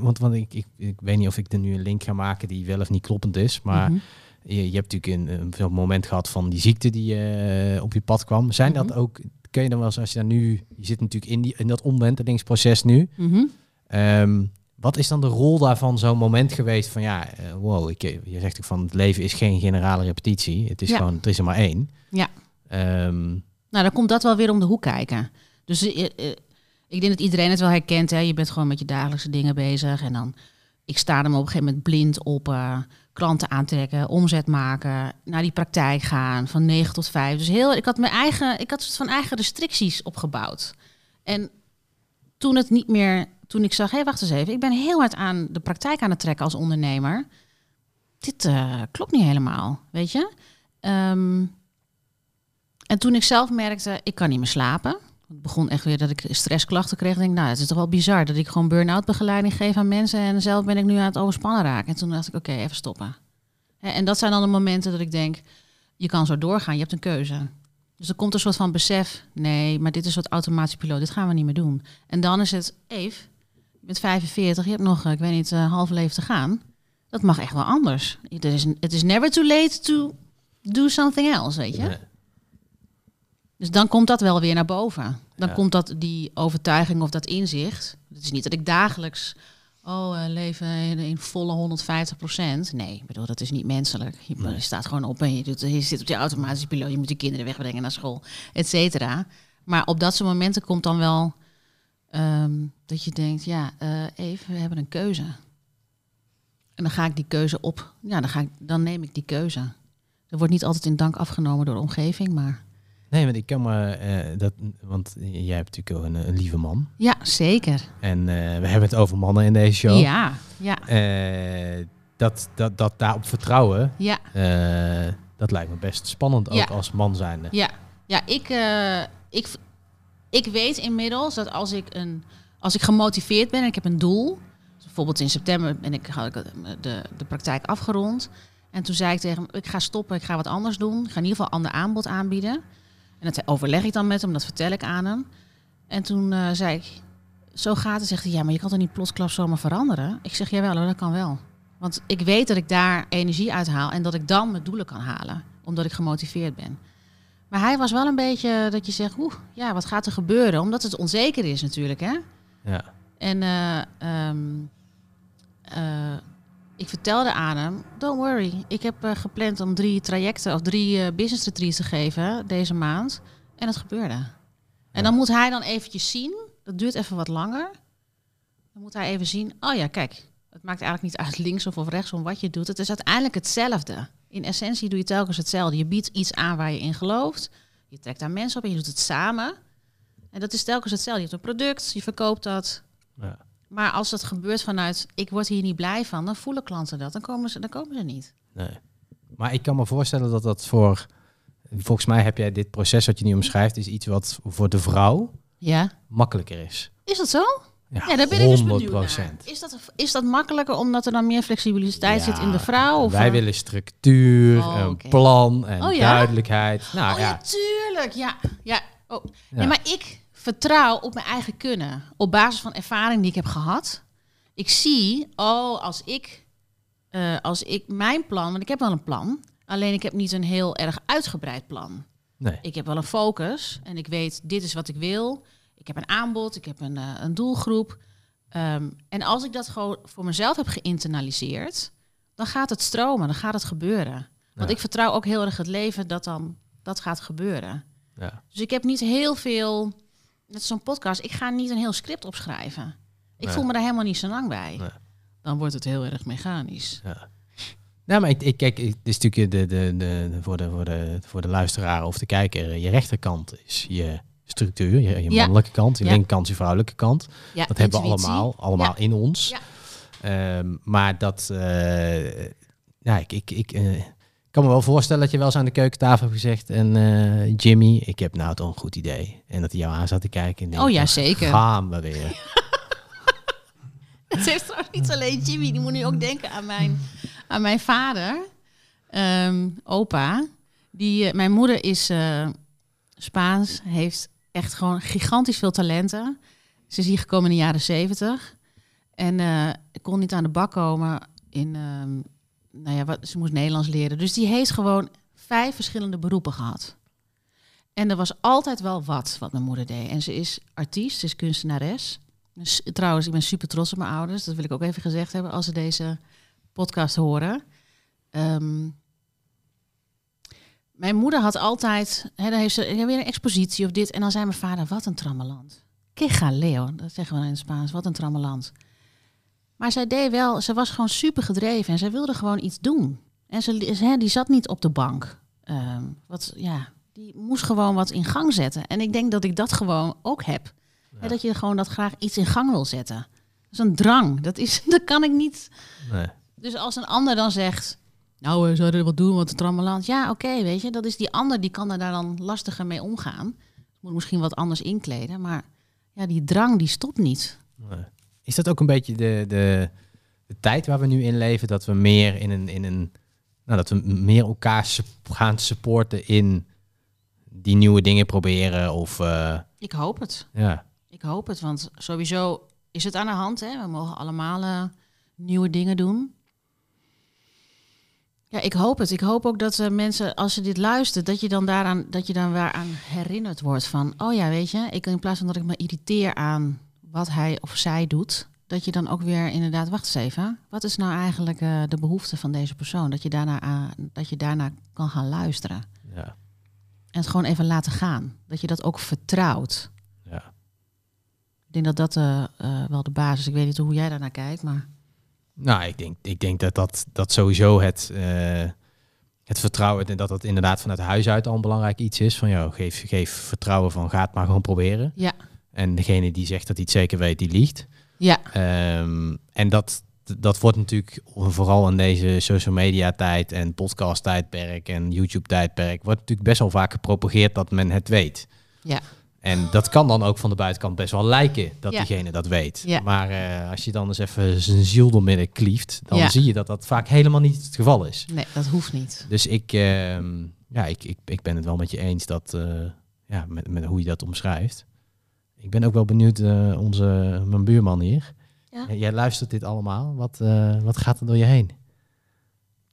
Want, want ik, ik, ik weet niet of ik er nu een link ga maken die wel of niet kloppend is. Maar Mhm. je, je hebt natuurlijk een, een moment gehad van die ziekte die eh, op je pad kwam. Zijn dat Mhm. ook... Kun je dan wel eens, als je dan nu... Je zit natuurlijk in, die, in dat omwentelingsproces nu. Mhm. Ehm, wat is dan de rol daarvan zo'n moment geweest van ja, eh, wow, ik, je zegt ook van het leven is geen generale repetitie. Het is Ja. gewoon, er is er maar één. Ja. Ehm, Nou, dan komt dat wel weer om de hoek kijken. Dus eh, eh, ik denk dat iedereen het wel herkent. Hè? Je bent gewoon met je dagelijkse dingen bezig. En dan, ik sta er maar op een gegeven moment blind op eh, klanten aantrekken, omzet maken, naar die praktijk gaan van 9 tot 5. Dus heel, ik had mijn eigen, ik had soort van eigen restricties opgebouwd. En toen het niet meer, toen ik zag, hé, wacht eens even, ik ben heel hard aan de praktijk aan het trekken als ondernemer. Dit eh, klopt niet helemaal, weet je. Ehm, en toen ik zelf merkte, ik kan niet meer slapen. Het begon echt weer dat ik stressklachten kreeg. Ik denk, nou, het is toch wel bizar dat ik gewoon burn-out begeleiding geef aan mensen. En zelf ben ik nu aan het overspannen raken. En toen dacht ik, oké, even stoppen. En dat zijn dan de momenten dat ik denk, je kan zo doorgaan, je hebt een keuze. Dus er komt een soort van besef, nee, maar dit is soort automatische piloot, dit gaan we niet meer doen. En dan is het, Eve, bent 45, je hebt nog, eh, ik weet niet, een half leven te gaan. Dat mag echt wel anders. Het is, is never too late to do something else, weet je. Dus dan komt dat wel weer naar boven. Dan Ja. komt dat die overtuiging of dat inzicht. Het is niet dat ik dagelijks oh eh, leven in, in volle 150 procent. Nee, ik bedoel dat is niet menselijk. Je, Nee. staat gewoon op en je, doet, je zit op je automatische piloot. Je moet je kinderen wegbrengen naar school, et cetera. Maar op dat soort momenten komt dan wel ehm, dat je denkt, ja, eh even, we hebben een keuze. En dan ga ik die keuze op. Ja, dan, ga ik, dan neem ik die keuze. Er wordt niet altijd in dank afgenomen door de omgeving, maar Nee, want ik kan me eh, dat, want jij hebt natuurlijk ook een, een lieve man. Ja, zeker. En eh, we hebben het over mannen in deze show. Ja, ja, Eh, dat, dat, dat daarop vertrouwen, ja, Dat lijkt me best spannend ook Ja. als man zijnde. Ja, ja ik, ik, ik weet inmiddels dat als ik, een, als ik gemotiveerd ben en ik heb een doel. dus bijvoorbeeld in september ben ik, had ik de, de praktijk afgerond. En toen zei ik tegen hem, ik ga stoppen, ik ga wat anders doen. Ik ga in ieder geval een ander aanbod aanbieden. En dat overleg ik dan met hem, dat vertel ik aan hem. En toen eh, zei ik, zo gaat het. Zegt hij, ja, maar je kan toch niet plotsklaps zomaar veranderen? Ik zeg, jawel hoor, dat kan wel. Want ik weet dat ik daar energie uit haal en dat ik dan mijn doelen kan halen. Omdat ik gemotiveerd ben. Maar hij was wel een beetje dat je zegt, oeh, ja, wat gaat er gebeuren? Omdat het onzeker is natuurlijk, hè? Ja. En eh, ehm, eh, ik vertelde aan hem, don't worry, ik heb eh, gepland om drie trajecten of drie eh, business retreats te geven deze maand. En dat gebeurde. En dan moet hij dan eventjes zien, dat duurt even wat langer. Dan moet hij even zien, oh ja, kijk, het maakt eigenlijk niet uit links of, of rechtsom wat je doet. Het is uiteindelijk hetzelfde. In essentie doe je telkens hetzelfde. Je biedt iets aan waar je in gelooft. Je trekt daar mensen op en je doet het samen. En dat is telkens hetzelfde. Je hebt een product, je verkoopt dat. Ja. Maar als dat gebeurt vanuit ik word hier niet blij van, dan voelen klanten dat. Dan komen ze, dan komen ze niet. Nee. Maar ik kan me voorstellen dat dat voor... Volgens mij heb jij dit proces wat je nu omschrijft... is iets wat voor de vrouw Ja. makkelijker is. Is dat zo? Ja, Ja, daar ben ik dus benieuwd 100%. naar. Is dat, is dat makkelijker omdat er dan meer flexibiliteit zit in de vrouw? Of wij eh? willen structuur, Oh, een plan en Oh, ja? duidelijkheid. Nou oh ja, ja, tuurlijk. Ja, ja. Oh. Ja. Nee, maar ik vertrouw op mijn eigen kunnen. Op basis van ervaring die ik heb gehad. Ik zie, oh, als ik, eh, als ik mijn plan, want ik heb wel een plan. Alleen ik heb niet een heel erg uitgebreid plan. nee. Ik heb wel een focus en ik weet, dit is wat ik wil. Ik heb een aanbod, ik heb een, eh, een doelgroep. Ehm, en als ik dat gewoon voor mezelf heb geïnternaliseerd, dan gaat het stromen, dan gaat het gebeuren. Want Ja. ik vertrouw ook heel erg het leven dat dan dat gaat gebeuren. Ja. Dus ik heb niet heel veel, net zo'n podcast, ik ga niet een heel script opschrijven. Ik Nee. voel me daar helemaal niet zo lang bij. Nee. Dan wordt het heel erg mechanisch. Ja. Nou, maar ik, ik kijk, het is natuurlijk de, de, de, voor, de, voor, de, voor de luisteraar of de kijker, je rechterkant is je structuur, je, je Ja. mannelijke kant, je Ja. linkerkant is je vrouwelijke kant. Ja, Dat hebben we allemaal, allemaal in ons. Ja. Ehm, maar dat, eh, ja, ik, ik, ik eh, kan me wel voorstellen dat je wel eens aan de keukentafel hebt gezegd en eh, Jimmy, ik heb nou toch een goed idee. En dat hij jou aan zat te kijken. En denkt, Oh ja, "Nou, zeker. Gaan we weer. [laughs] Het heeft trouwens niet alleen Jimmy, die moet nu ook denken aan mijn, aan mijn vader, ehm, opa. Die, eh, mijn moeder is eh, Spaans, heeft echt gewoon gigantisch veel talenten. Ze is hier gekomen in de jaren zeventig. En eh, kon niet aan de bak komen in, ehm, nou ja, wat, ze moest Nederlands leren. Dus die heeft gewoon vijf verschillende beroepen gehad. En er was altijd wel wat wat mijn moeder deed. En ze is artiest, ze is kunstenares. Dus, trouwens, ik ben super trots op mijn ouders. Dat wil ik ook even gezegd hebben als ze deze podcast horen. Ehm, mijn moeder had altijd, hè, dan heeft ze weer een expositie of dit. En dan zei mijn vader, wat een trammeland. Queja Leo, dat zeggen we in het Spaans, wat een trammeland. Maar zij deed wel, ze was gewoon super gedreven en zij wilde gewoon iets doen. En ze, hè, die zat niet op de bank. Ehm, wat, ja, die moest gewoon wat in gang zetten. En ik denk dat ik dat gewoon ook heb. Hè, dat je gewoon dat graag iets in gang wil zetten. Dat is een drang. Dat, is, [laughs] dat kan ik niet. Nee. Dus als een ander dan zegt... Nou, we zouden wat doen, wat het trammeland. Ja, oké, weet je. Dat is die ander, die kan er daar dan lastiger mee omgaan. Moet misschien wat anders inkleden. Maar ja, die drang, die stopt niet. Nee. Is dat ook een beetje de, de, de tijd waar we nu in leven? Dat we meer in een, in een nou, dat we meer elkaar sup- gaan supporten in die nieuwe dingen proberen? Of eh, Ik hoop het. ja, Ik hoop het, want sowieso is het aan de hand. Hè? We mogen allemaal eh, nieuwe dingen doen. Ja, ik hoop het. Ik hoop ook dat eh, mensen, als ze dit luisteren, dat je dan daaraan, dat je dan weer aan herinnerd wordt van, oh ja, weet je, ik in plaats van dat ik me irriteer aan wat hij of zij doet, dat je dan ook weer inderdaad, wacht eens even, wat is nou eigenlijk eh, de behoefte van deze persoon? Dat je daarna, aan, dat je daarna kan gaan luisteren ja, en het gewoon even laten gaan. Dat je dat ook vertrouwt. ja. Ik denk dat dat eh, eh, wel de basis is. Ik weet niet hoe jij daarnaar kijkt, maar Nou, ik denk, ik denk dat dat, dat sowieso het, eh, het vertrouwen, en dat dat inderdaad vanuit huis uit al een belangrijk iets is. Van, joh, geef, geef vertrouwen van, ga het maar gewoon proberen. ja, En degene die zegt dat hij het zeker weet, die liegt. ja, Ehm, en dat, dat wordt natuurlijk vooral in deze social media tijd en podcast tijdperk en YouTube tijdperk wordt natuurlijk best wel vaak gepropageerd dat men het weet. Ja. En dat kan dan ook van de buitenkant best wel lijken dat Ja. diegene dat weet. Ja. Maar eh, als je dan eens even zijn ziel doormidden klieft, dan Ja. zie je dat dat vaak helemaal niet het geval is. Nee, dat hoeft niet. Dus ik, ehm, ja, ik, ik, ik ben het wel met je eens dat, eh, ja, met, met hoe je dat omschrijft. Ik ben ook wel benieuwd, eh, onze, mijn buurman hier. Ja. Jij luistert dit allemaal. Wat, eh, wat gaat er door je heen?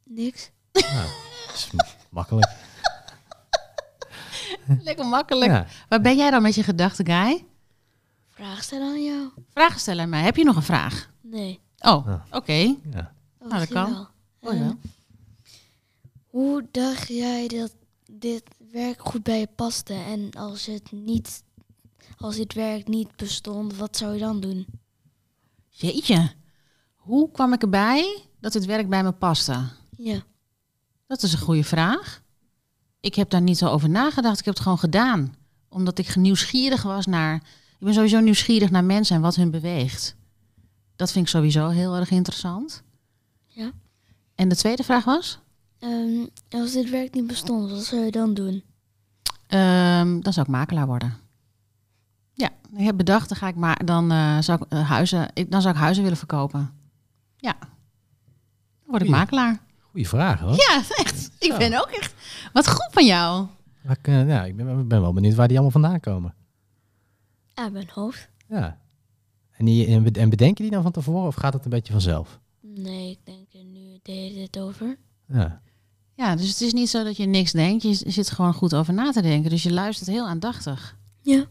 Niks. Nou, is [laughs] makkelijk. Lekker makkelijk. Ja. Waar ben jij dan met je gedachten, Guy? Vraag stellen aan jou? Vragen stellen aan mij. Heb je nog een vraag? Nee. Oh, Ah. oké. Ja. Oh, Nou, dat kan. wel. Oh, ja. Ehm, Hoe dacht jij dat dit werk goed bij je paste? En als het niet, als dit werk niet bestond, wat zou je dan doen? Jeetje. Hoe kwam ik erbij dat dit werk bij me paste? Ja. Dat is een goede vraag. Ik heb daar niet zo over nagedacht. Ik heb het gewoon gedaan. Omdat ik nieuwsgierig was naar... Ik ben sowieso nieuwsgierig naar mensen en wat hun beweegt. Dat vind ik sowieso heel erg interessant. Ja. En de tweede vraag was? Ehm, als dit werk niet bestond, wat zou je dan doen? Ehm, dan zou ik makelaar worden. Ja, ik heb bedacht, dan, ga ik maar, dan, eh, zou ik, eh, huizen, ik, dan zou ik huizen willen verkopen. Ja, dan word ik Goeie. makelaar. Goeie vraag hoor. Ja, [laughs] echt. Ik Zo. ben ook echt... Wat goed van jou. Maar ik, eh, ja, ik ben, ben wel benieuwd waar die allemaal vandaan komen. Ja, mijn hoofd. Ja. En, die, en be- en bedenken die dan van tevoren of gaat het een beetje vanzelf? Nee, ik denk er nu de hele tijd over. Ja. Ja, dus het is niet zo dat je niks denkt. Je zit gewoon goed over na te denken. Dus je luistert heel aandachtig. Ja.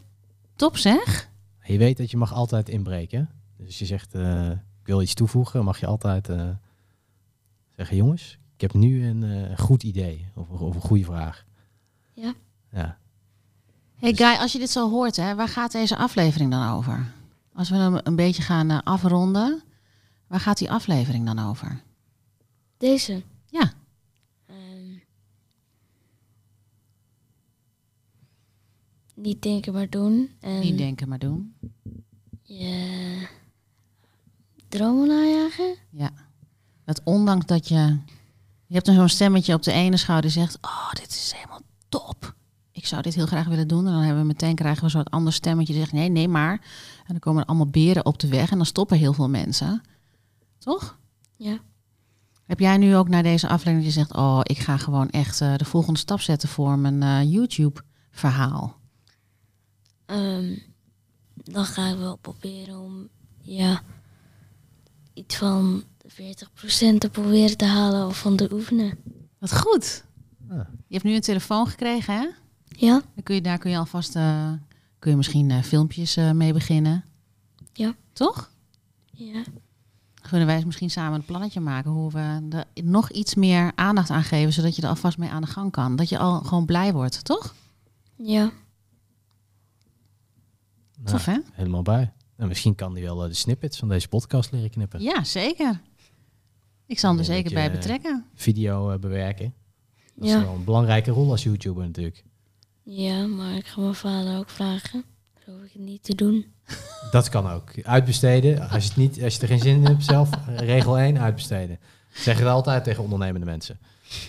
Top zeg. Je weet dat je mag altijd inbreken. Dus als je zegt, eh, ik wil iets toevoegen, mag je altijd eh, zeggen, jongens, ik heb nu een eh, goed idee of, of een goede vraag. Ja. Ja. Hey Guy, als je dit zo hoort, hè, waar gaat deze aflevering dan over? Als we hem een beetje gaan afronden, waar gaat die aflevering dan over? Deze? Ja. Ehm, niet denken, maar doen. En Niet denken, maar doen. je dromen najagen? Ja. Dat ondanks dat je... Je hebt dan zo'n stemmetje op de ene schouder die zegt... Oh, dit is helemaal top. Ik zou dit heel graag willen doen. En dan hebben we meteen krijgen we zo'n ander stemmetje die zegt... Nee, nee, maar. En dan komen er allemaal beren op de weg. En dan stoppen heel veel mensen. Toch? Ja. Heb jij nu ook naar deze aflevering zegt... Oh, ik ga gewoon echt eh, de volgende stap zetten voor mijn eh, YouTube-verhaal. Ehm, dan ga ik wel proberen om ja, iets van 40% te proberen te halen of van te oefenen. Wat goed. Je hebt nu een telefoon gekregen, hè? Ja? Dan kun je, daar kun je alvast eh, kun je misschien eh, filmpjes eh, mee beginnen. Ja. Toch? Ja. Dan kunnen wij eens misschien samen een plannetje maken hoe we er nog iets meer aandacht aan geven, zodat je er alvast mee aan de gang kan. Dat je al gewoon blij wordt, toch? Ja. Nou, Tof, hè? Helemaal bij. En misschien kan die wel eh, de snippets van deze podcast leren knippen. Ja, zeker. Ik zal hem er zeker bij betrekken. Video eh, bewerken. Dat is wel een belangrijke rol als YouTuber natuurlijk. Ja, maar ik ga mijn vader ook vragen. Dat hoef ik het niet te doen. [laughs] Dat kan ook. Uitbesteden. Als je, het niet, als je er geen zin in hebt zelf, eh, regel 1, uitbesteden. Zeg het altijd tegen ondernemende mensen.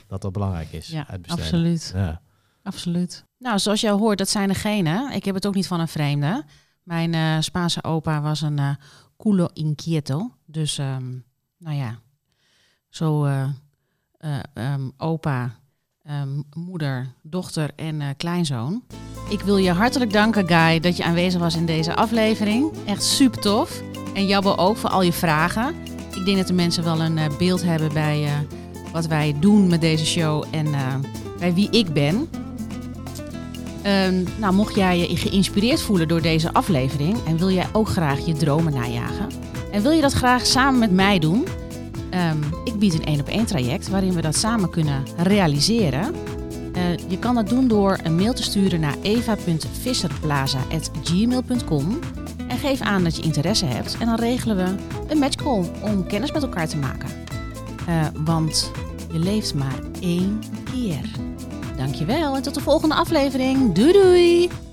Dat dat belangrijk is. Ja, uitbesteden. absoluut. Ja. Absoluut. Nou, zoals jij hoort, dat zijn degenen. Ik heb het ook niet van een vreemde. Mijn eh, Spaanse opa was een eh culo inquieto. Dus, ehm, nou ja, zo eh, eh, ehm, opa, ehm, moeder, dochter en kleinzoon. Ik wil je hartelijk danken, Guy, dat je aanwezig was in deze aflevering. Echt super tof. En Jabbo ook voor al je vragen. Ik denk dat de mensen wel een beeld hebben bij wat wij doen met deze show en bij wie ik ben. Ehm, nou, mocht jij je geïnspireerd voelen door deze aflevering en wil jij ook graag je dromen najagen en wil je dat graag samen met mij doen, Ehm, ik bied een één op één traject waarin we dat samen kunnen realiseren. Eh, je kan dat doen door een mail te sturen naar eva.visserplaza.gmail.com en geef aan dat je interesse hebt en dan regelen we een matchcall om kennis met elkaar te maken. Eh, want je leeft maar één keer. Dankjewel en tot de volgende aflevering. Doei doei!